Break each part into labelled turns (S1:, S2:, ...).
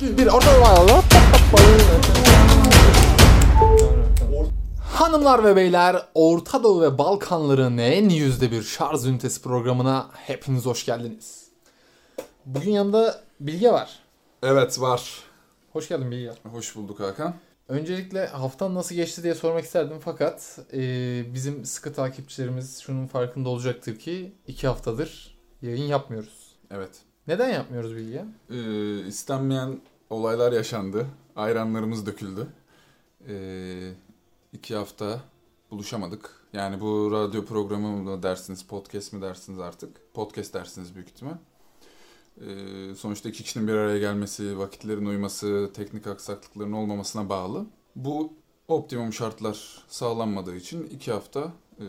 S1: Bir orta Hanımlar ve beyler, Orta Doğu ve Balkanların en yüzde bir şarj ünitesi programına hepiniz hoş geldiniz. Bugün yanında Bilge var.
S2: Evet var.
S1: Hoş geldin Bilge.
S2: Hoş bulduk Hakan.
S1: Öncelikle haftan nasıl geçti diye sormak isterdim fakat e, bizim sıkı takipçilerimiz şunun farkında olacaktır ki iki haftadır yayın yapmıyoruz.
S2: Evet.
S1: Neden yapmıyoruz Bilge?
S2: Ee, istenmeyen olaylar yaşandı. Ayranlarımız döküldü. Ee, iki hafta buluşamadık. Yani bu radyo programı mı dersiniz, podcast mi dersiniz artık? Podcast dersiniz büyük ihtimal. Ee, sonuçta iki kişinin bir araya gelmesi, vakitlerin uyması, teknik aksaklıkların olmamasına bağlı. Bu optimum şartlar sağlanmadığı için iki hafta e,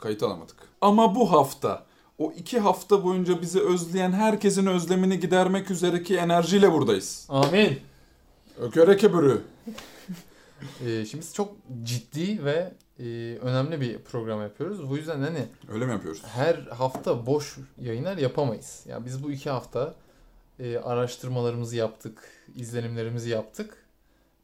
S2: kayıt alamadık. Ama bu hafta o iki hafta boyunca bizi özleyen herkesin özlemini gidermek üzereki enerjiyle buradayız.
S1: Amin.
S2: Ököreke bürü.
S1: Ee, şimdi biz çok ciddi ve e, önemli bir program yapıyoruz. Bu yüzden hani
S2: Öyle mi yapıyoruz?
S1: her hafta boş yayınlar yapamayız. Yani biz bu iki hafta e, araştırmalarımızı yaptık, izlenimlerimizi yaptık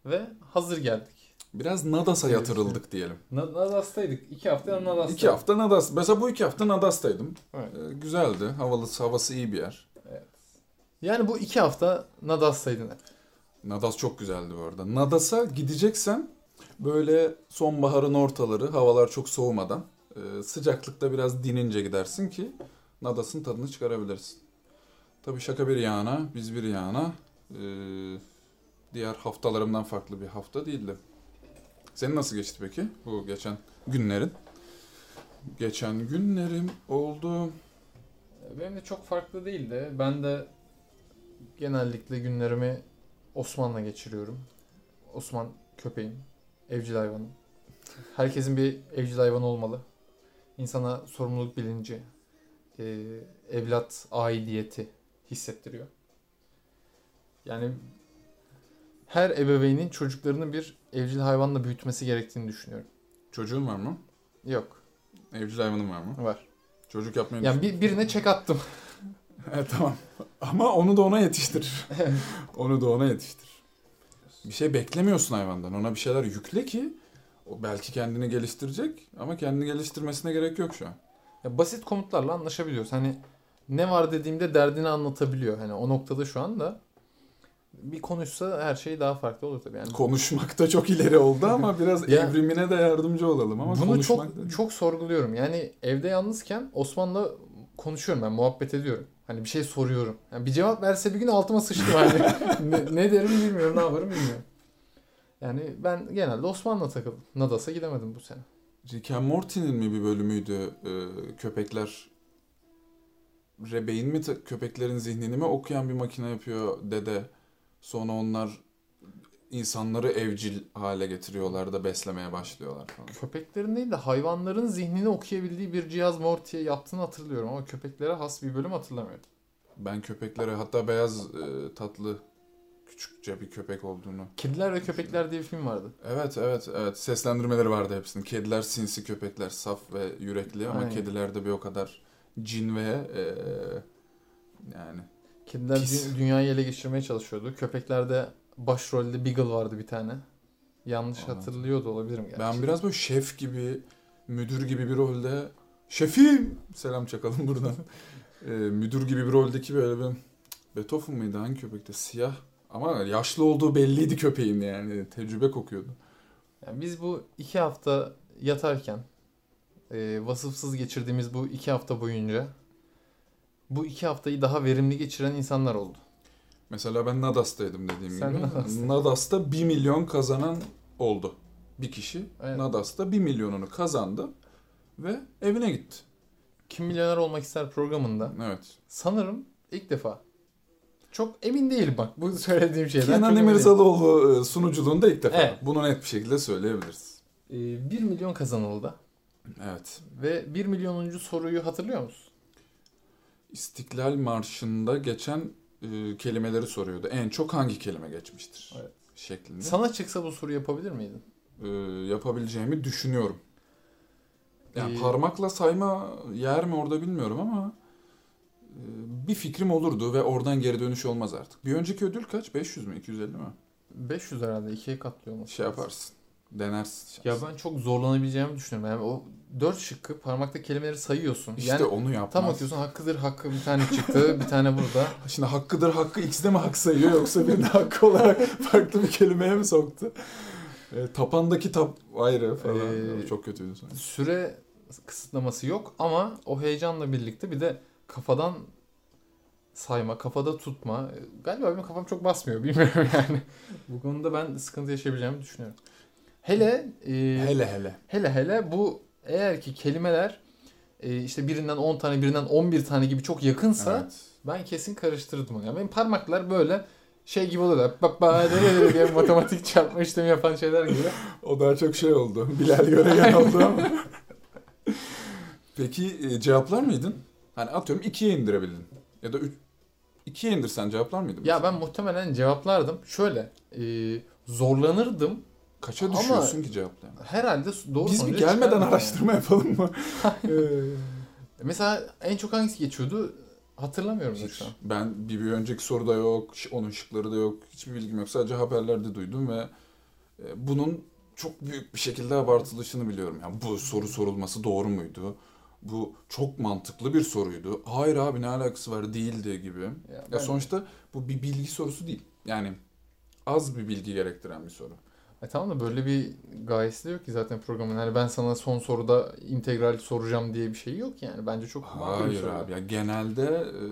S1: ve hazır geldik.
S2: Biraz Nadas'a yatırıldık diyelim.
S1: Na- Nadas'taydık. İki hafta Nadas'taydık.
S2: İki hafta Nadas. Mesela bu iki hafta Nadas'taydım.
S1: Evet.
S2: Ee, güzeldi. Havalı, havası iyi bir yer.
S1: Yani bu iki hafta Nadas'taydın.
S2: Nadas çok güzeldi bu arada. Nadas'a gideceksen böyle sonbaharın ortaları havalar çok soğumadan e, sıcaklıkta biraz dinince gidersin ki Nadas'ın tadını çıkarabilirsin. Tabii şaka bir yana, biz bir yana e, diğer haftalarımdan farklı bir hafta değildi. Senin nasıl geçti peki bu geçen günlerin? Geçen günlerim oldu.
S1: Benim de çok farklı değildi. Ben de genellikle günlerimi Osman'la geçiriyorum. Osman köpeğim, evcil hayvanım. Herkesin bir evcil hayvanı olmalı. İnsana sorumluluk bilinci, evlat aidiyeti hissettiriyor. Yani her ebeveynin çocuklarını bir evcil hayvanla büyütmesi gerektiğini düşünüyorum.
S2: Çocuğun var mı?
S1: Yok,
S2: Evcil hayvanın var mı?
S1: var.
S2: Çocuk yapmayı
S1: Yani bir, birine çek attım.
S2: Evet tamam. Ama onu da ona yetiştir. onu da ona yetiştir. Bir şey beklemiyorsun hayvandan. Ona bir şeyler yükle ki o belki kendini geliştirecek ama kendini geliştirmesine gerek yok şu an.
S1: Ya basit komutlarla anlaşabiliyoruz. Hani ne var dediğimde derdini anlatabiliyor. Hani o noktada şu anda bir konuşsa her şey daha farklı olur tabii. Yani
S2: Konuşmak da çok ileri oldu ama biraz
S1: Ya-
S2: evrimine de yardımcı olalım ama
S1: bunu çok
S2: da...
S1: çok sorguluyorum. Yani evde yalnızken Osman'la konuşuyorum ben, muhabbet ediyorum. Hani bir şey soruyorum. Yani bir cevap verse bir gün altıma sıçtım hani. ne, ne derim bilmiyorum, ne yaparım bilmiyorum. Yani ben genelde Osman'la takıldım. Nadas'a gidemedim bu sene.
S2: Rick and Morty'nin mi bir bölümüydü e, köpekler Rebeğin mi köpeklerin zihnini mi okuyan bir makine yapıyor dede. Sonra onlar insanları evcil hale getiriyorlar da beslemeye başlıyorlar falan.
S1: Köpeklerin değil de hayvanların zihnini okuyabildiği bir cihaz Morty'ye yaptığını hatırlıyorum ama köpeklere has bir bölüm hatırlamıyorum.
S2: Ben köpeklere hatta beyaz e, tatlı küçükçe bir köpek olduğunu.
S1: Kediler ve Köpekler diye bir film vardı.
S2: Evet evet evet seslendirmeleri vardı hepsinin. Kediler sinsi köpekler saf ve yürekli ama
S1: Aynen.
S2: kedilerde bir o kadar cin ve e, yani
S1: Kediler
S2: Pis.
S1: dü- dünyayı ele geçirmeye çalışıyordu. Köpeklerde başrolde Beagle vardı bir tane. Yanlış
S2: Anladım.
S1: hatırlıyor da olabilirim gerçi.
S2: Ben biraz böyle şef gibi, müdür gibi bir rolde şefim selam çakalım buradan. Ee, müdür gibi bir roldeki böyle bir Beethoven mıydı hangi köpekte siyah ama yaşlı olduğu belliydi köpeğin yani tecrübe kokuyordu.
S1: Yani biz bu iki hafta yatarken e, vasıfsız geçirdiğimiz bu iki hafta boyunca bu iki haftayı daha verimli geçiren insanlar oldu.
S2: Mesela ben Nadas'taydım dediğim
S1: Sen
S2: gibi.
S1: Nadas'taydın.
S2: Nadas'ta 1 milyon kazanan oldu. Bir kişi
S1: Evet.
S2: Nadas'ta 1 milyonunu kazandı ve evine gitti.
S1: Kim Milyoner Olmak ister programında
S2: Evet.
S1: sanırım ilk defa çok emin değilim bak bu söylediğim şeyden.
S2: Kenan. İmirzalıoğlu e, sunuculuğunda ilk defa.
S1: Evet.
S2: Bunu net bir şekilde söyleyebiliriz.
S1: E, 1 milyon kazanıldı
S2: Evet.
S1: ve 1 milyonuncu soruyu hatırlıyor musun?
S2: İstiklal Marşı'nda geçen e, kelimeleri soruyordu. En çok hangi kelime geçmiştir?
S1: Evet.
S2: Şeklinde.
S1: Sana çıksa bu soruyu yapabilir miydin?
S2: E, yapabileceğimi düşünüyorum. Yani
S1: Ee,
S2: parmakla sayma yer mi orada bilmiyorum ama bir fikrim olurdu ve oradan geri dönüş olmaz artık. Bir önceki ödül kaç? 500 mü? 250 mi?
S1: 500 herhalde ikiye katlıyor olması
S2: Şey yaparsın. Denersin.
S1: Ya ben çok zorlanabileceğimi düşünüyorum. Yani o dört şıkkı parmakta kelimeleri sayıyorsun.
S2: İşte
S1: yani
S2: onu yapmaz.
S1: tam atıyorsun hakkıdır hakkı bir tane çıktı bir tane burada.
S2: Şimdi hakkıdır hakkı X'de mi hak sayıyor yoksa bir de hakkı olarak farklı bir kelimeye mi soktu? E, tapandaki tap ayrı falan.
S1: Ee,
S2: Çok kötüydü sonra.
S1: Süre kısıtlaması yok ama o heyecanla birlikte bir de kafadan sayma, kafada tutma. Galiba benim kafam çok basmıyor bilmiyorum yani. Bu konuda ben sıkıntı yaşayabileceğimi düşünüyorum. Hele e,
S2: Hele hele.
S1: hele hele bu eğer ki kelimeler e, işte birinden 10 tane birinden 11 tane gibi çok yakınsa
S2: Evet.
S1: ben kesin karıştırdım onu. Yani benim parmaklar böyle şey gibi oluyorlar. Bak bak diye matematik çarpma işlemi yapan şeyler gibi.
S2: O daha çok şey oldu. Bilal Göregen oldu ama. Peki e, cevaplar mıydın? Hani atıyorum ikiye indirebildin. Ya da üç, ikiye indirsen cevaplar mıydın?
S1: Ya ben muhtemelen cevaplardım. Şöyle e, zorlanırdım.
S2: Kaça
S1: Ama-
S2: düşüyorsun ki cevaplayana?
S1: Herhalde doğru
S2: Biz bir gelmeden
S1: çıkardım yani.
S2: araştırma yapalım mı? Ee,
S1: Mesela en çok hangisi geçiyordu hatırlamıyorum
S2: Hiç.
S1: şu an.
S2: Ben bir, bir önceki soruda yok, onun şıkları da yok. Hiçbir bilgim yok. Sadece haberlerde duydum ve e, bunun çok büyük bir şekilde abartılışını biliyorum. Yani bu soru sorulması doğru muydu? Bu çok mantıklı bir soruydu. Hayır abi ne alakası var değildi gibi.
S1: Ya
S2: Ya sonuçta bu bir bilgi sorusu değil. Yani az bir bilgi gerektiren bir soru.
S1: E tamam da böyle bir gayesi de yok ki zaten programın. Hani ben sana son soruda integral soracağım diye bir şey yok yani. Bence çok makul bir
S2: Hayır
S1: soru.
S2: abi. Ya genelde e,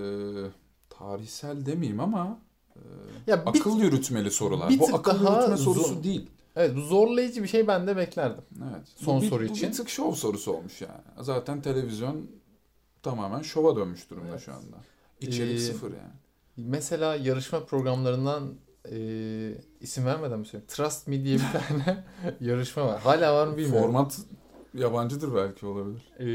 S2: tarihsel demeyeyim ama e,
S1: Ya bir,
S2: akıl yürütmeli sorular.
S1: bir
S2: bu akıl
S1: daha
S2: yürütme sorusu
S1: zor.
S2: değil.
S1: evet bu zorlayıcı bir şey ben de beklerdim.
S2: Evet.
S1: Son
S2: bu bir,
S1: soru
S2: bu
S1: için.
S2: bir tık şov sorusu olmuş yani. Zaten televizyon tamamen şova dönmüş durumda
S1: Evet.
S2: şu anda. İçerik
S1: Ee,
S2: sıfır yani.
S1: Mesela yarışma programlarından e, isim vermeden mi söyleyeyim? Trust Me diye bir tane yarışma var. Hala var mı bilmiyorum.
S2: Format yabancıdır belki olabilir.
S1: E,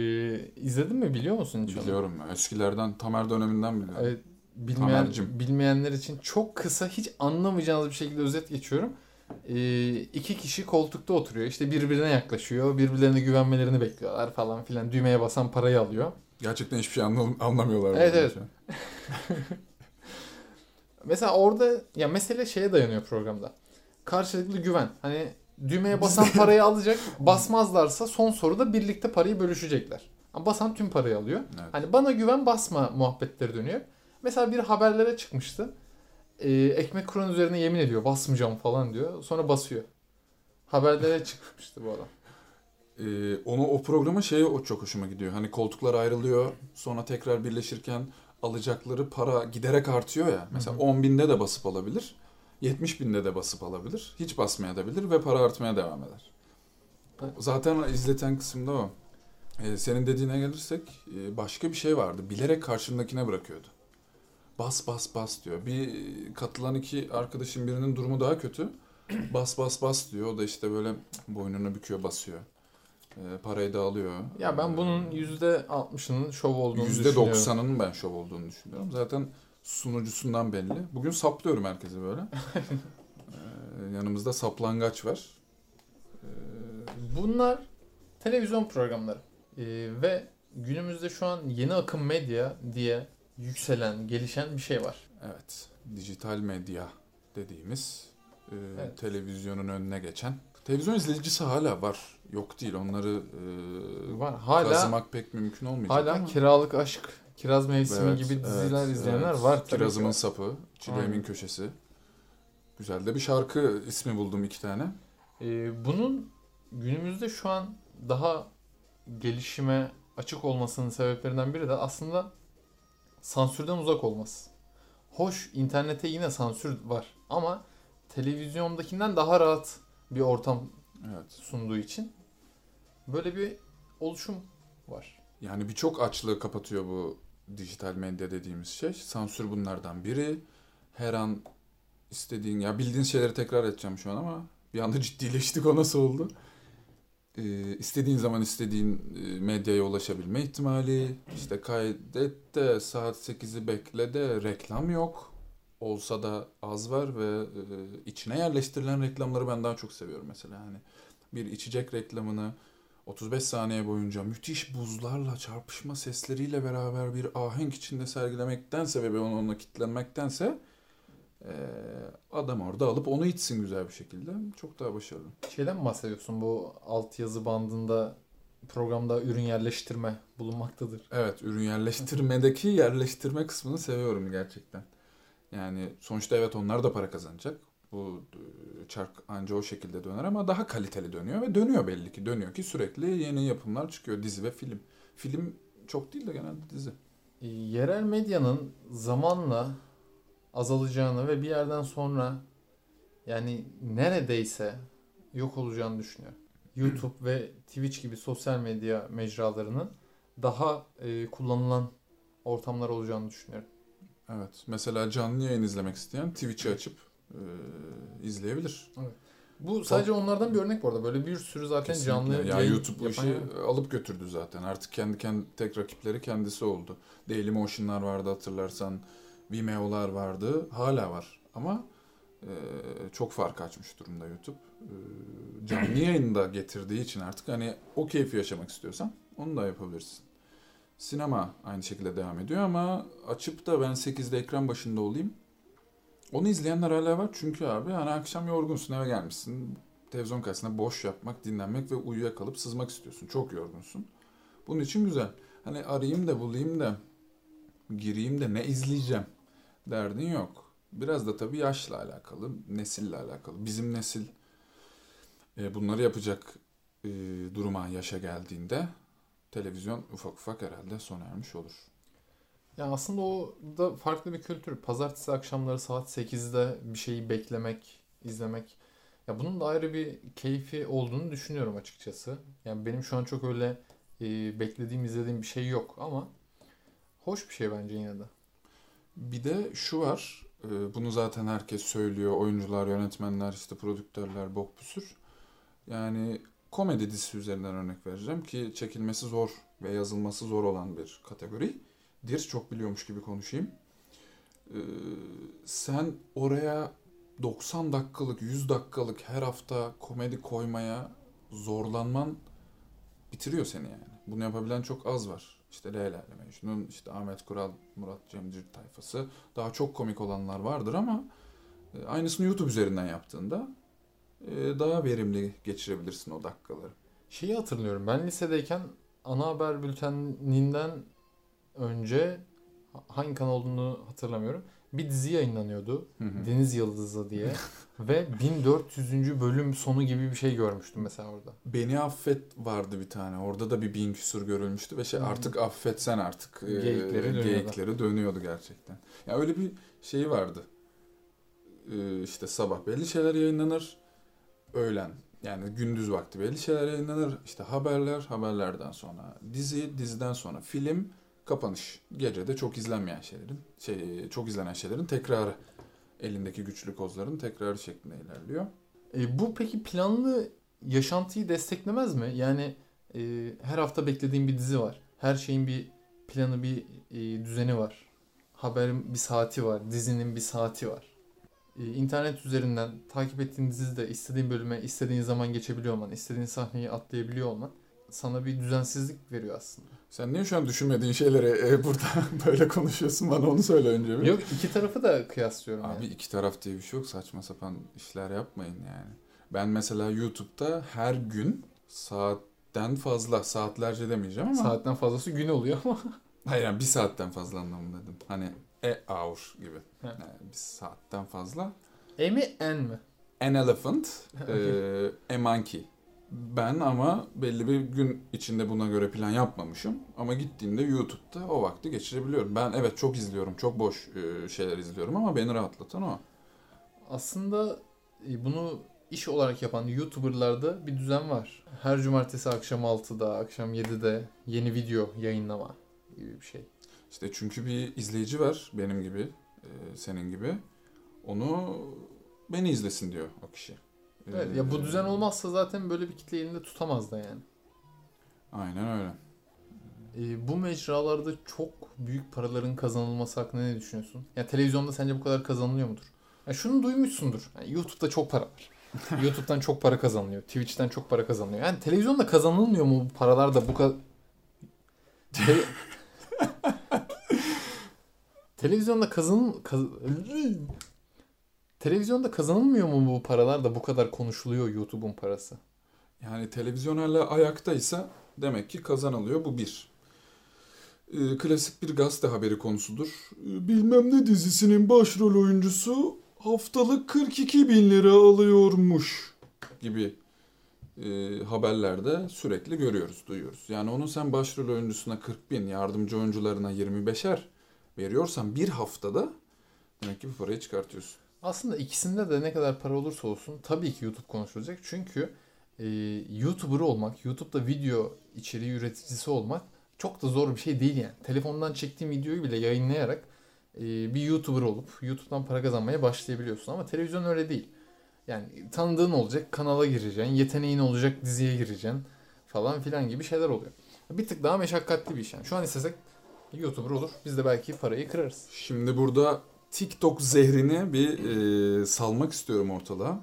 S1: izledin mi biliyor musun hiç onu?
S2: Biliyorum ya. Eskilerden Tamer döneminden biliyorum.
S1: Evet, bilmeyen,
S2: Tamer'cim.
S1: bilmeyenler için çok kısa hiç anlamayacağınız bir şekilde özet geçiyorum. Ee, iki kişi koltukta oturuyor. İşte birbirine yaklaşıyor. Birbirlerine güvenmelerini bekliyorlar falan filan. Düğmeye basan parayı alıyor.
S2: Gerçekten hiçbir şey anlam- anlamıyorlar.
S1: Evet, evet. Mesela orada ya mesele şeye dayanıyor programda. Karşılıklı güven. Hani düğmeye basan parayı alacak. Basmazlarsa son soruda birlikte parayı bölüşecekler. Ama basan tüm parayı alıyor.
S2: Evet.
S1: Hani bana güven basma muhabbetleri dönüyor. Mesela bir haberlere çıkmıştı. Ee, ekmek kuran üzerine yemin ediyor basmayacağım falan diyor. Sonra basıyor. Haberlere çıkmıştı bu adam.
S2: Ee, onu o programın şeyi o çok hoşuma gidiyor. Hani koltuklar ayrılıyor. Sonra tekrar birleşirken alacakları para giderek artıyor ya. Mesela
S1: Hı hı.
S2: 10 binde de basıp alabilir. 70 binde de basıp alabilir. Hiç basmaya da bilir ve para artmaya devam eder.
S1: Evet.
S2: Zaten izleten kısımda o. Ee, senin dediğine gelirsek e, başka bir şey vardı. Bilerek karşındakine bırakıyordu. Bas bas bas diyor. Bir katılan iki arkadaşın birinin durumu daha kötü. Bas bas bas diyor. O da işte böyle boynunu büküyor basıyor. Ee, parayı da alıyor.
S1: Ya ben bunun %60'ının şov olduğunu
S2: Yüzde
S1: düşünüyorum.
S2: doksanının ben şov olduğunu düşünüyorum. Zaten sunucusundan belli. Bugün saplıyorum herkesi böyle. Ee, yanımızda saplangaç var. Ee,
S1: Bunlar televizyon programları. Ee, ve günümüzde şu an yeni akım medya diye yükselen, gelişen bir şey var.
S2: evet, dijital medya dediğimiz e,
S1: Evet.
S2: televizyonun önüne geçen. Televizyon izleyicisi hala var. Yok değil. Onları e,
S1: Var. Hala
S2: kazımak pek mümkün olmayacak
S1: hala
S2: ama.
S1: kiralık aşk, kiraz mevsimi
S2: Evet,
S1: gibi diziler
S2: evet,
S1: izleyenler
S2: evet.
S1: var tabii
S2: Kirazımın
S1: ki.
S2: sapı, çileğimin
S1: Aynen.
S2: köşesi. Güzel de bir şarkı ismi buldum iki tane.
S1: Ee, bunun günümüzde şu an daha gelişime açık olmasının sebeplerinden biri de aslında sansürden uzak olması. Hoş internete yine sansür var ama televizyondakinden daha rahat bir ortam
S2: Evet.
S1: sunduğu için böyle bir oluşum var.
S2: Yani birçok açlığı kapatıyor bu dijital medya dediğimiz şey. Sansür bunlardan biri. Her an istediğin, ya bildiğin şeyleri tekrar edeceğim şu an ama bir anda ciddileştik o nasıl oldu? Ee, istediğin zaman istediğin e, medyaya ulaşabilme ihtimali. İşte kaydet de saat 8'i bekle de reklam yok. Olsa da az var ve e, içine yerleştirilen reklamları ben daha çok seviyorum mesela. Hani bir içecek reklamını 35 saniye boyunca müthiş buzlarla çarpışma sesleriyle beraber bir ahenk içinde sergilemektense ve onunla kitlenmektense eee, adam orada alıp onu içsin güzel bir şekilde. Çok daha başarılı.
S1: Şeyden mi bahsediyorsun? Bu altyazı bandında programda ürün yerleştirme bulunmaktadır.
S2: Evet, ürün yerleştirmedeki yerleştirme kısmını seviyorum gerçekten. Yani sonuçta evet onlar da para kazanacak. Bu e, çark anca o şekilde döner ama daha kaliteli dönüyor ve dönüyor belli ki. Dönüyor ki sürekli yeni yapımlar çıkıyor dizi ve film. Film çok değil de genelde dizi.
S1: E, Yerel medyanın zamanla azalacağını ve bir yerden sonra yani neredeyse yok olacağını düşünüyorum. YouTube ve Twitch gibi sosyal medya mecralarının daha e, kullanılan ortamlar olacağını düşünüyorum.
S2: Evet. Mesela canlı yayın izlemek isteyen Twitch'i açıp e, izleyebilir.
S1: Bu sadece onlardan bir örnek bu arada. Böyle bir sürü zaten
S2: Kesinlikle.
S1: canlı
S2: ya
S1: yayın
S2: YouTube bu işi alıp götürdü zaten. Artık kendi kendi tek rakipleri kendisi oldu. Dailymotion'lar vardı hatırlarsan. Vimeo'lar vardı. Hala var. Ama e, çok fark açmış durumda YouTube. E, canlı yayını da getirdiği için artık hani o keyfi yaşamak istiyorsan onu da yapabilirsin. Sinema aynı şekilde devam ediyor ama açıp da ben 8'de ekran başında olayım. Onu izleyenler hala var çünkü abi hani akşam yorgunsun eve gelmişsin televizyon karşısında boş yapmak, dinlenmek ve uyuyakalıp sızmak istiyorsun. Çok yorgunsun. Bunun için güzel. Hani arayayım da bulayım da gireyim de ne izleyeceğim derdin yok. Biraz da tabii yaşla alakalı, nesille alakalı. Bizim nesil e, bunları yapacak e, duruma, yaşa geldiğinde televizyon ufak ufak herhalde sona ermiş olur.
S1: Ya aslında o da farklı bir kültür. Pazartesi akşamları saat 8'de bir şeyi beklemek, izlemek. Ya bunun da ayrı bir keyfi olduğunu düşünüyorum açıkçası. Yani benim şu an çok öyle e, beklediğim, izlediğim bir şey yok ama hoş bir şey bence yine de.
S2: Bir de şu var, e, bunu zaten herkes söylüyor, oyuncular, yönetmenler, işte prodüktörler, bok püsür. Yani komedi dizisi üzerinden örnek vereceğim ki çekilmesi zor ve yazılması zor olan bir kategori. Dir çok biliyormuş gibi konuşayım. E, sen oraya 90 dakikalık, 100 dakikalık her hafta komedi koymaya zorlanman bitiriyor seni yani. Bunu yapabilen çok az var. İşte Leyla ile Mecnun, işte Ahmet Kural, Murat Cemcir tayfası. Daha çok komik olanlar vardır ama e, aynısını YouTube üzerinden yaptığında daha verimli geçirebilirsin o dakikaları.
S1: Şeyi hatırlıyorum. Ben lisedeyken ana haber bülteninden önce hangi kanal olduğunu hatırlamıyorum. Bir dizi yayınlanıyordu.
S2: Hı hı.
S1: Deniz Yıldızı diye. Ve 1400. bölüm sonu gibi bir şey görmüştüm mesela orada.
S2: Beni affet vardı bir tane. Orada da bir bin küsur görülmüştü ve şey artık affetsen artık e,
S1: Geyikleri dönüyordu.
S2: geyikleri dönüyordu gerçekten. Ya öyle bir şey vardı. E, işte sabah belli şeyler yayınlanır. Öğlen yani gündüz vakti belli şeyler yayınlanır. İşte haberler, haberlerden sonra dizi, diziden sonra film, kapanış. Gecede çok izlenmeyen şeylerin, şey çok izlenen şeylerin tekrarı. Elindeki güçlü kozların tekrarı şeklinde ilerliyor.
S1: E, bu peki planlı yaşantıyı desteklemez mi? Yani e, her hafta beklediğim bir dizi var. Her şeyin bir planı, bir e, düzeni var. Haberin bir saati var. Dizinin bir saati var. E, internet üzerinden takip ettiğin dizide istediğin bölüme istediğin zaman geçebiliyor olman, istediğin sahneyi atlayabiliyor olman sana bir düzensizlik veriyor aslında.
S2: Sen niye şu an düşünmediğin şeyleri e, burada böyle konuşuyorsun? Bana onu söyle önce bir.
S1: Yok iki tarafı da kıyaslıyorum
S2: Abi
S1: yani.
S2: iki taraf diye bir şey yok. Saçma sapan işler yapmayın yani. Ben mesela YouTube'da her gün saatten fazla, saatlerce demeyeceğim ama.
S1: Saatten fazlası gün oluyor ama.
S2: Hayır yani bir saatten fazla anlamında dedim. Hani e hour gibi.
S1: He.
S2: Yani bir saatten fazla.
S1: E mi en mi?
S2: An elephant,
S1: Okey.
S2: e, a monkey. Ben ama belli bir gün içinde buna göre plan yapmamışım. Ama gittiğimde YouTube'da o vakti geçirebiliyorum. Ben evet çok izliyorum, çok boş e, şeyler izliyorum ama beni rahatlatan o.
S1: Aslında e, bunu iş olarak yapan YouTuber'larda bir düzen var. Her cumartesi akşam 6'da, akşam 7'de yeni video yayınlama gibi bir şey.
S2: İşte çünkü bir izleyici var benim gibi, e, senin gibi. Onu beni izlesin diyor o kişi.
S1: Evet,
S2: E,
S1: ya bu düzen olmazsa zaten böyle bir kitle elinde tutamaz da yani.
S2: Aynen öyle.
S1: E, bu mecralarda çok büyük paraların kazanılması hakkında ne düşünüyorsun? Ya televizyonda sence bu kadar kazanılıyor mudur? Ya şunu duymuşsundur. Yani YouTube'da çok para var. YouTube'dan çok para kazanılıyor. Twitch'ten çok para kazanılıyor. Yani televizyonda kazanılmıyor mu bu paralar da bu kadar... Te- televizyonda kazan... kaz- Televizyonda kazanılmıyor mu bu paralar da bu kadar konuşuluyor YouTube'un parası?
S2: Yani televizyon hala ayaktaysa demek ki kazanılıyor. Bu bir. Ee, klasik bir gazete haberi konusudur. Ee, bilmem ne dizisinin başrol oyuncusu haftalık 42 bin lira alıyormuş gibi e, haberlerde sürekli görüyoruz, duyuyoruz. Yani onun sen başrol oyuncusuna 40 bin, yardımcı oyuncularına 25'er veriyorsan bir haftada demek ki bu parayı çıkartıyorsun.
S1: Aslında ikisinde de ne kadar para olursa olsun tabii ki YouTube konuşulacak. Çünkü e, YouTuber olmak, YouTube'da video içeriği üreticisi olmak çok da zor bir şey değil yani. Telefondan çektiğin videoyu bile yayınlayarak e, bir YouTuber olup YouTube'dan para kazanmaya başlayabiliyorsun. Ama televizyon öyle değil. Yani tanıdığın olacak, kanala gireceksin, yeteneğin olacak, diziye gireceksin falan filan gibi şeyler oluyor. Bir tık daha meşakkatli bir iş yani. Şu an istesek YouTuber olur. Biz de belki parayı kırarız.
S2: Şimdi burada TikTok zehrini bir e, salmak istiyorum ortalığa.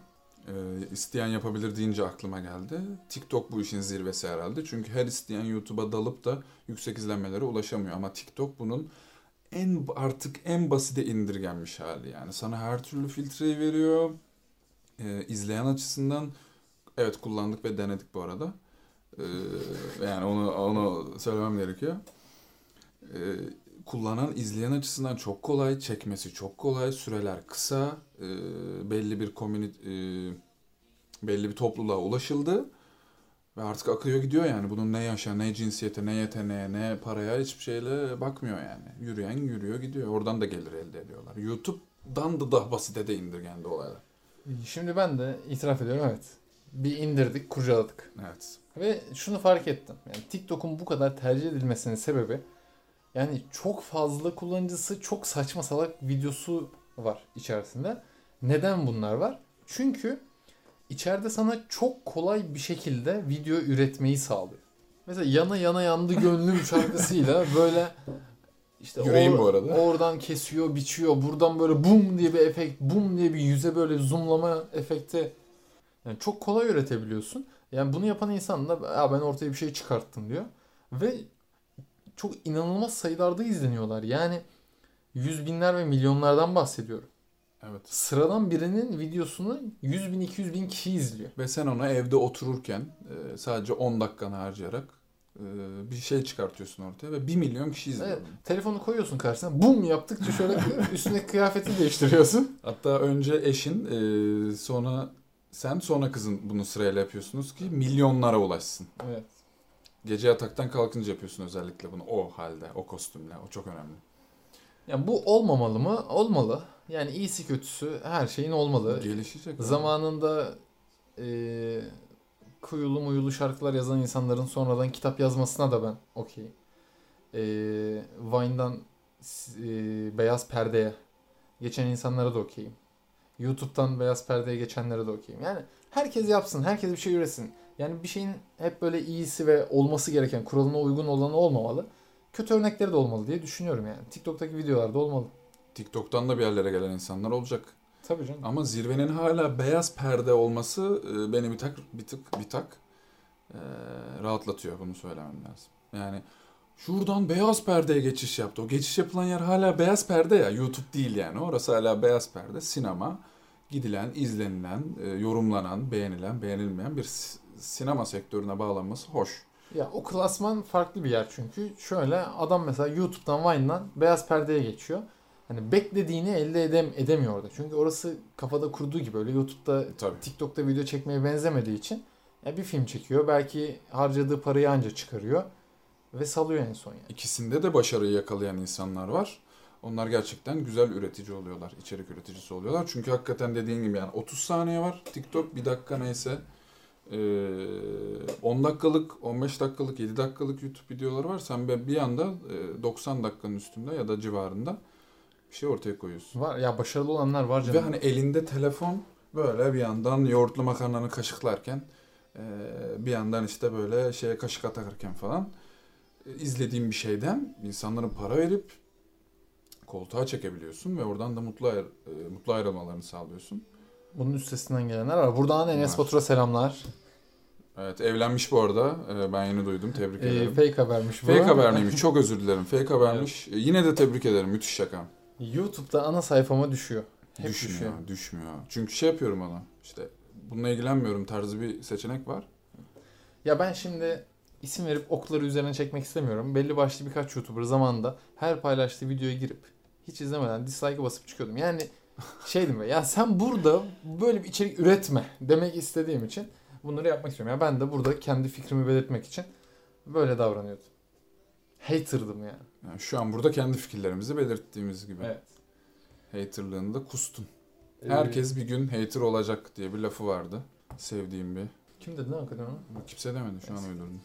S2: E, isteyen yapabilir deyince aklıma geldi. TikTok bu işin zirvesi herhalde. Çünkü her isteyen YouTube'a dalıp da yüksek izlenmelere ulaşamıyor. Ama TikTok bunun en artık en basite indirgenmiş hali. Yani sana her türlü filtreyi veriyor. E, izleyen açısından evet kullandık ve denedik bu arada. E, yani onu onu söylemem gerekiyor. E, kullanan izleyen açısından çok kolay, çekmesi çok kolay, süreler kısa, e, belli bir komünit e, belli bir topluluğa ulaşıldı ve artık akıyor gidiyor yani. Bunun ne yaşa, ne cinsiyete, ne yeteneğe, ne paraya hiçbir şeyle bakmıyor yani. Yürüyen yürüyor gidiyor. Oradan da gelir elde ediyorlar. YouTube'dan da daha basite de indirgendi olaylar.
S1: Şimdi ben de itiraf ediyorum evet. Bir indirdik, kurcaladık.
S2: Evet.
S1: Ve şunu fark ettim. Yani TikTok'un bu kadar tercih edilmesinin sebebi yani çok fazla kullanıcısı, çok saçma salak videosu var içerisinde. Neden bunlar var? Çünkü içeride sana çok kolay bir şekilde video üretmeyi sağlıyor. Mesela yana yana yandı gönlüm şarkısıyla böyle işte
S2: Yüreğim bu arada.
S1: oradan kesiyor, biçiyor. Buradan böyle bum diye bir efekt, bum diye bir yüze böyle zoomlama efekti. Yani çok kolay üretebiliyorsun. Yani bunu yapan insan da ben ortaya bir şey çıkarttım diyor. Ve çok inanılmaz sayılarda izleniyorlar. Yani yüz binler ve milyonlardan bahsediyorum.
S2: Evet.
S1: Sıradan birinin videosunu 100 bin 200 bin kişi izliyor.
S2: Ve sen ona evde otururken e, sadece 10 dakikanı harcayarak bir şey çıkartıyorsun ortaya ve 1 milyon kişi izliyor.
S1: Evet, telefonu koyuyorsun karşısına bum yaptıkça şöyle üstündeki kıyafeti değiştiriyorsun.
S2: Hatta önce eşin e, sonra sen sonra kızın bunu sırayla yapıyorsunuz ki milyonlara ulaşsın.
S1: Evet.
S2: Gece yataktan kalkınca yapıyorsun özellikle bunu o halde, o kostümle. O çok önemli.
S1: Yani bu olmamalı mı? Olmalı. Yani iyisi kötüsü her şeyin olmalı.
S2: Gelişecek.
S1: Zamanında e, kuyulu muyulu şarkılar yazan insanların sonradan kitap yazmasına da ben okey. E, Vine'dan e, beyaz perdeye geçen insanlara da okeyim. YouTube'dan beyaz perdeye geçenlere de okeyim. Yani herkes yapsın, herkes bir şey üretsin. Yani bir şeyin hep böyle iyisi ve olması gereken, kuralına uygun olanı olmamalı. Kötü örnekleri de olmalı diye düşünüyorum yani. TikTok'taki videolarda olmalı.
S2: TikTok'tan da bir yerlere gelen insanlar olacak.
S1: Tabii canım.
S2: Ama zirvenin hala beyaz perde olması e, beni bir tak bir tık bir tak e, rahatlatıyor bunu söylemem lazım. Yani şuradan beyaz perdeye geçiş yaptı. O geçiş yapılan yer hala beyaz perde ya. YouTube değil yani. Orası hala beyaz perde. Sinema gidilen, izlenilen, e, yorumlanan, beğenilen, beğenilmeyen bir sinema sektörüne bağlanması hoş.
S1: Ya o klasman farklı bir yer çünkü. Şöyle adam mesela YouTube'dan Vine'dan beyaz perdeye geçiyor. Hani beklediğini elde edem edemiyor orada. Çünkü orası kafada kurduğu gibi öyle YouTube'da
S2: Tabii.
S1: TikTok'ta video çekmeye benzemediği için ya bir film çekiyor. Belki harcadığı parayı anca çıkarıyor ve salıyor en son yani.
S2: İkisinde de başarıyı yakalayan insanlar var. Onlar gerçekten güzel üretici oluyorlar, içerik üreticisi oluyorlar. Çünkü hakikaten dediğin gibi yani 30 saniye var. TikTok bir dakika neyse. Ee, 10 dakikalık, 15 dakikalık, 7 dakikalık YouTube videoları var. Sen bir anda e, 90 dakikanın üstünde ya da civarında bir şey ortaya koyuyorsun.
S1: Var ya başarılı olanlar var canım.
S2: Ve hani elinde telefon böyle bir yandan yoğurtlu makarnanı kaşıklarken e, bir yandan işte böyle şeye kaşık atarken falan e, izlediğin bir şeyden insanların para verip koltuğa çekebiliyorsun ve oradan da mutlu ayr- e, mutlu ayrılmalarını sağlıyorsun.
S1: Bunun üstesinden gelenler var. Buradan Enes. Batur'a selamlar.
S2: Evet evlenmiş bu arada. Ee, ben yeni duydum. Tebrik
S1: Ee,
S2: ederim.
S1: fake habermiş bu.
S2: Fake haber miymiş? Çok özür dilerim. Fake habermiş. Ee, Yine de tebrik ederim. Müthiş şaka.
S1: YouTube'da ana sayfama düşüyor. Hep
S2: düşmüyor,
S1: düşüyor.
S2: düşmüyor. Çünkü şey yapıyorum ona. İşte bununla ilgilenmiyorum tarzı bir seçenek var.
S1: Ya ben şimdi isim verip okları üzerine çekmek istemiyorum. Belli başlı birkaç YouTuber zamanında her paylaştığı videoya girip hiç izlemeden dislike'ı basıp çıkıyordum. Yani şeydim ya, ya sen burada böyle bir içerik üretme demek istediğim için bunları yapmak istiyorum. Ya ben de burada kendi fikrimi belirtmek için böyle davranıyordum. Hater'dım yani.
S2: Yani şu an burada kendi fikirlerimizi belirttiğimiz gibi.
S1: Evet.
S2: Haterlığını da kustun.
S1: Ee,
S2: Herkes bir gün hater olacak diye bir lafı vardı. Sevdiğim bir.
S1: kim dedi lan hakikaten onu?
S2: Kimse demedi şu an uydurdum.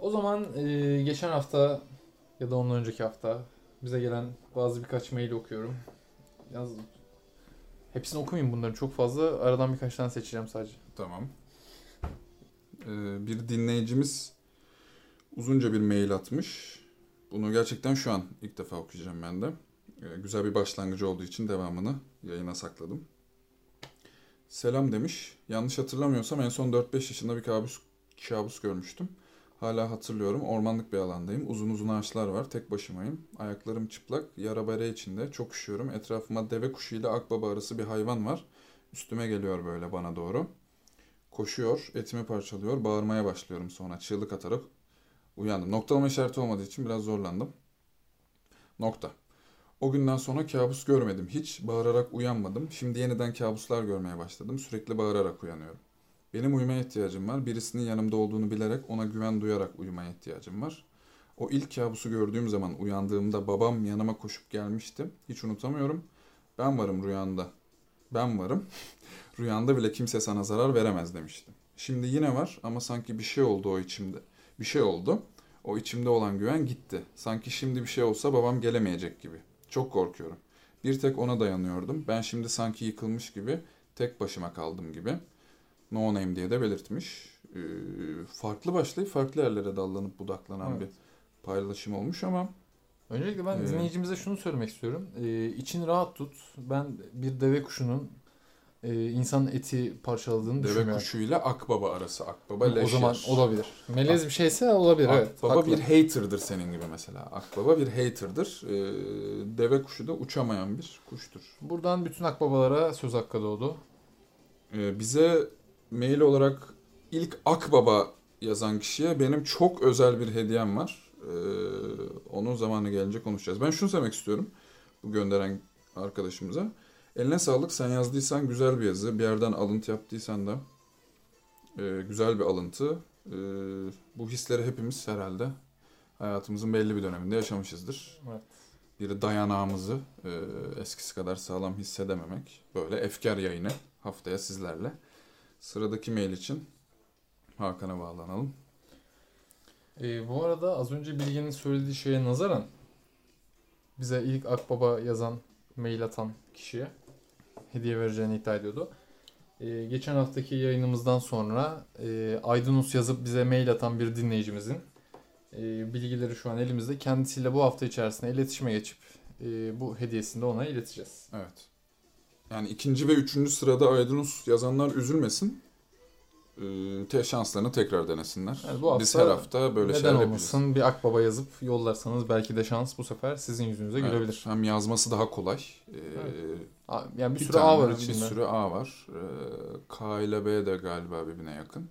S1: O zaman e, geçen hafta ya da ondan önceki hafta bize gelen bazı birkaç mail okuyorum. Yaz Hepsini okumayayım bunları çok fazla. Aradan birkaç tane seçeceğim sadece.
S2: Tamam. Ee, bir dinleyicimiz uzunca bir mail atmış. Bunu gerçekten şu an ilk defa okuyacağım ben de. Ee, güzel bir başlangıcı olduğu için devamını yayına sakladım. Selam demiş. Yanlış hatırlamıyorsam en son 4-5 yaşında bir kabus, kabus görmüştüm. Hala hatırlıyorum. Ormanlık bir alandayım. Uzun uzun ağaçlar var. Tek başımayım. Ayaklarım çıplak. Yara bere içinde. Çok üşüyorum. Etrafıma deve kuşu ile akbaba arası bir hayvan var. Üstüme geliyor böyle bana doğru. Koşuyor, etimi parçalıyor, bağırmaya başlıyorum sonra çığlık atarak uyandım. Noktalama işareti olmadığı için biraz zorlandım. Nokta. O günden sonra kabus görmedim hiç. Bağırarak uyanmadım. Şimdi yeniden kabuslar görmeye başladım. Sürekli bağırarak uyanıyorum. Benim uyumaya ihtiyacım var. Birisinin yanımda olduğunu bilerek ona güven duyarak uyumaya ihtiyacım var. O ilk kabusu gördüğüm zaman uyandığımda babam yanıma koşup gelmişti. Hiç unutamıyorum. Ben varım rüyanda. Ben varım. Rüyanda bile kimse sana zarar veremez demişti. Şimdi yine var ama sanki bir şey oldu o içimde. Bir şey oldu. O içimde olan güven gitti. Sanki şimdi bir şey olsa babam gelemeyecek gibi. Çok korkuyorum. Bir tek ona dayanıyordum. Ben şimdi sanki yıkılmış gibi tek başıma kaldım gibi. No name diye de belirtmiş. Ee, farklı başlayıp farklı yerlere dallanıp budaklanan
S1: Evet.
S2: bir paylaşım olmuş ama
S1: Öncelikle ben
S2: Evet.
S1: dinleyicimize şunu söylemek istiyorum. Ee, için rahat tut. Ben bir deve kuşunun e, insan eti parçaladığını
S2: deve
S1: düşünmüyorum.
S2: kuşu ile akbaba arası. Akbaba
S1: o
S2: leşyer.
S1: zaman olabilir. Melez bir şeyse olabilir evet.
S2: Akbaba
S1: haklı.
S2: bir hater'dır senin gibi mesela. Akbaba bir hater'dır. Ee, deve kuşu da uçamayan bir kuştur.
S1: Buradan bütün akbabalara söz hakkı doğdu.
S2: Ee, bize mail olarak ilk Akbaba yazan kişiye benim çok özel bir hediyem var. Ee, onun zamanı gelince konuşacağız. Ben şunu söylemek istiyorum bu gönderen arkadaşımıza. Eline sağlık sen yazdıysan güzel bir yazı. Bir yerden alıntı yaptıysan da e, güzel bir alıntı. Ee, bu hisleri hepimiz herhalde hayatımızın belli bir döneminde yaşamışızdır.
S1: Evet.
S2: bir dayanağımızı e, eskisi kadar sağlam hissedememek. Böyle efkar yayını haftaya sizlerle. Sıradaki mail için Hakan'a bağlanalım.
S1: Ee, bu arada az önce Bilge'nin söylediği şeye nazaran bize ilk Akbaba yazan, mail atan kişiye hediye vereceğini iddia ediyordu. Ee, geçen haftaki yayınımızdan sonra e, Aydınus yazıp bize mail atan bir dinleyicimizin e, bilgileri şu an elimizde. Kendisiyle bu hafta içerisinde iletişime geçip e, bu hediyesini de ona ileteceğiz.
S2: Evet. Yani ikinci ve üçüncü sırada Aydınus yazanlar üzülmesin. Ee, te şanslarını tekrar denesinler.
S1: Yani bu
S2: Biz
S1: hafta
S2: her hafta böyle
S1: Neden
S2: şeyler yapıyoruz.
S1: olmasın bir Akbaba yazıp yollarsanız belki de şans bu sefer sizin yüzünüze
S2: Evet,
S1: gülebilir.
S2: Hem yazması daha kolay. Ee,
S1: Yani bir,
S2: bir
S1: sürü A var
S2: Bir
S1: içinde.
S2: sürü A var. Ee, K ile B de galiba birbirine yakın.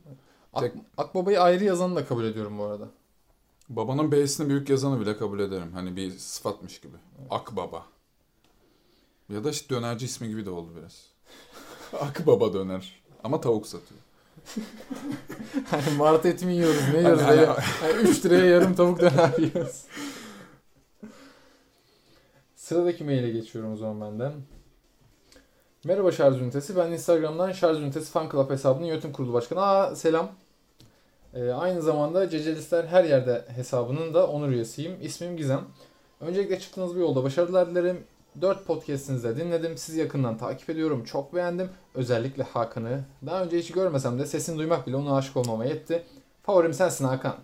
S1: Ak-
S2: Tek-
S1: Akbaba'yı ayrı yazanı da kabul ediyorum bu arada.
S2: Babanın B'sini büyük yazanı bile kabul ederim. Hani bir sıfatmış gibi. Akbaba. Ya da işte dönerci ismi gibi de oldu biraz. Akbaba döner. Ama tavuk satıyor.
S1: Hani martı eti mi yiyoruz ne yiyoruz?
S2: Hani-
S1: hani 3 liraya yarım tavuk döner yiyoruz. Sıradaki maile geçiyorum o zaman benden. Merhaba şarj ünitesi. Ben Instagram'dan şarj ünitesi fan club hesabının yönetim kurulu başkanı. Aa selam. Ee, aynı zamanda Cecelistler her yerde hesabının da onur üyesiyim. İsmim Gizem. Öncelikle çıktığınız bir yolda başarılar dilerim. 4 podcast'inizi dinledim. Sizi yakından takip ediyorum. Çok beğendim. Özellikle Hakan'ı. Daha önce hiç görmesem de sesini duymak bile ona aşık olmama yetti. Favorim sensin Hakan.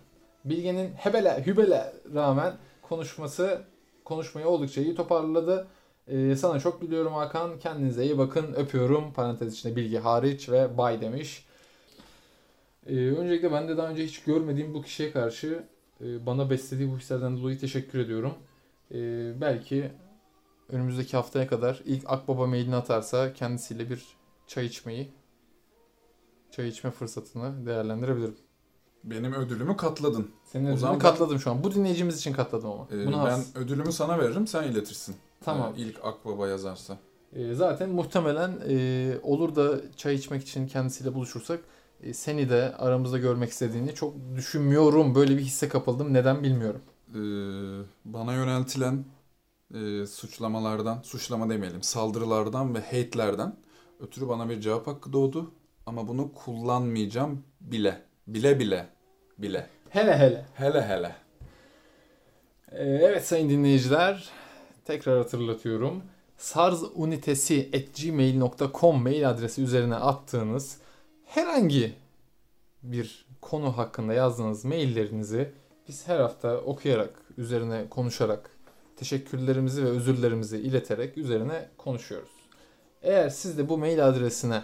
S1: Bilge'nin hebele hübele rağmen konuşması konuşmayı oldukça iyi toparladı. Ee, sana çok biliyorum Hakan. Kendinize iyi bakın. Öpüyorum. Parantez içinde bilgi hariç ve bay demiş. Ee, öncelikle ben de daha önce hiç görmediğim bu kişiye karşı e, bana beslediği bu hislerden dolayı teşekkür ediyorum. Ee, belki önümüzdeki haftaya kadar ilk Akbaba mailini atarsa kendisiyle bir çay içmeyi, çay içme fırsatını değerlendirebilirim.
S2: Benim ödülümü katladın.
S1: Senin ödülünü
S2: zaman
S1: katladım şu an. Bu dinleyicimiz için katladım ama.
S2: Ee,
S1: Bunu
S2: ben
S1: has-
S2: ödülümü sana veririm, sen iletirsin.
S1: Tamam.
S2: Ee, ilk Akbaba yazarsa.
S1: Ee, zaten muhtemelen e, olur da çay içmek için kendisiyle buluşursak e, seni de aramızda görmek istediğini çok düşünmüyorum. Böyle bir hisse kapıldım. Neden bilmiyorum.
S2: Ee, bana yöneltilen e, suçlamalardan, suçlama demeyelim, saldırılardan ve hate'lerden ötürü bana bir cevap hakkı doğdu. Ama bunu kullanmayacağım bile. Bile bile. Bile.
S1: Hele hele.
S2: Hele hele.
S1: Ee, evet sayın dinleyiciler. Tekrar hatırlatıyorum. sarzunitesi.gmail.com mail adresi üzerine attığınız herhangi bir konu hakkında yazdığınız maillerinizi biz her hafta okuyarak, üzerine konuşarak, teşekkürlerimizi ve özürlerimizi ileterek üzerine konuşuyoruz. Eğer siz de bu mail adresine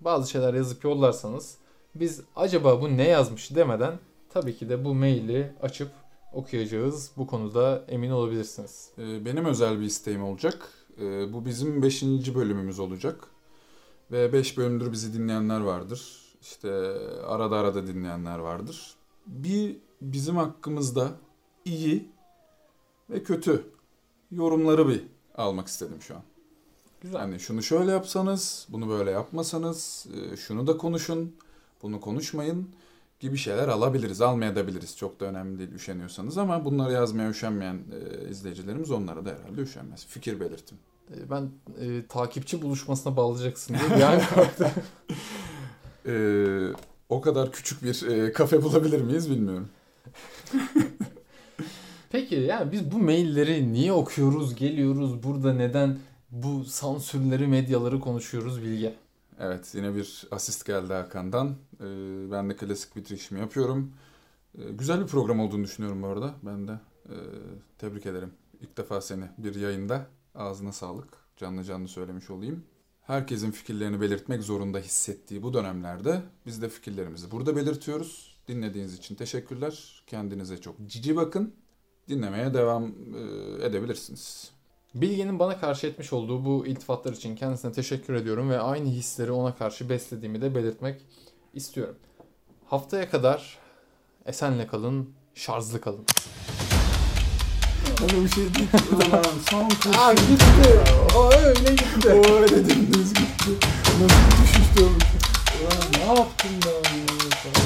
S1: bazı şeyler yazıp yollarsanız biz acaba bu ne yazmış demeden tabii ki de bu maili açıp okuyacağız. Bu konuda emin olabilirsiniz.
S2: Ee, benim özel bir isteğim olacak. Ee, bu bizim 5. bölümümüz olacak. Ve 5 bölümdür bizi dinleyenler vardır. İşte arada arada dinleyenler vardır. Bir bizim hakkımızda iyi ve kötü yorumları bir almak istedim şu an.
S1: Güzel.
S2: Hani şunu şöyle yapsanız, bunu böyle yapmasanız, e, şunu da konuşun, bunu konuşmayın gibi şeyler alabiliriz, almayabiliriz. Çok da önemli değil üşeniyorsanız ama bunları yazmaya üşenmeyen e, izleyicilerimiz onlara da herhalde üşenmez. Fikir belirtin.
S1: Ee, Ben e, takipçi buluşmasına bağlayacaksın diye bir an.
S2: E, o kadar küçük bir e, kafe bulabilir miyiz bilmiyorum.
S1: Peki yani biz bu mailleri niye okuyoruz, geliyoruz, burada neden bu sansürleri, medyaları konuşuyoruz Bilge?
S2: Evet yine bir asist geldi Hakan'dan. E, ben de klasik bitirişimi yapıyorum. E, güzel bir program olduğunu düşünüyorum bu arada. Ben de e, tebrik ederim. İlk defa seni bir yayında ağzına sağlık. Canlı canlı söylemiş olayım. Herkesin fikirlerini belirtmek zorunda hissettiği bu dönemlerde biz de fikirlerimizi burada belirtiyoruz. Dinlediğiniz için teşekkürler. Kendinize çok cici bakın. Dinlemeye devam e, edebilirsiniz.
S1: Bilge'nin bana karşı etmiş olduğu bu iltifatlar için kendisine teşekkür ediyorum ve aynı hisleri ona karşı beslediğimi de belirtmek istiyorum. Haftaya kadar esenle kalın, şarjlı kalın.
S2: Öyle bir şey değil. Ulan son kuş.
S1: Aa gitti. O öyle gitti.
S2: O öyle dümdüz gitti. Nasıl düşüştü?
S1: Ulan ne yaptın ben?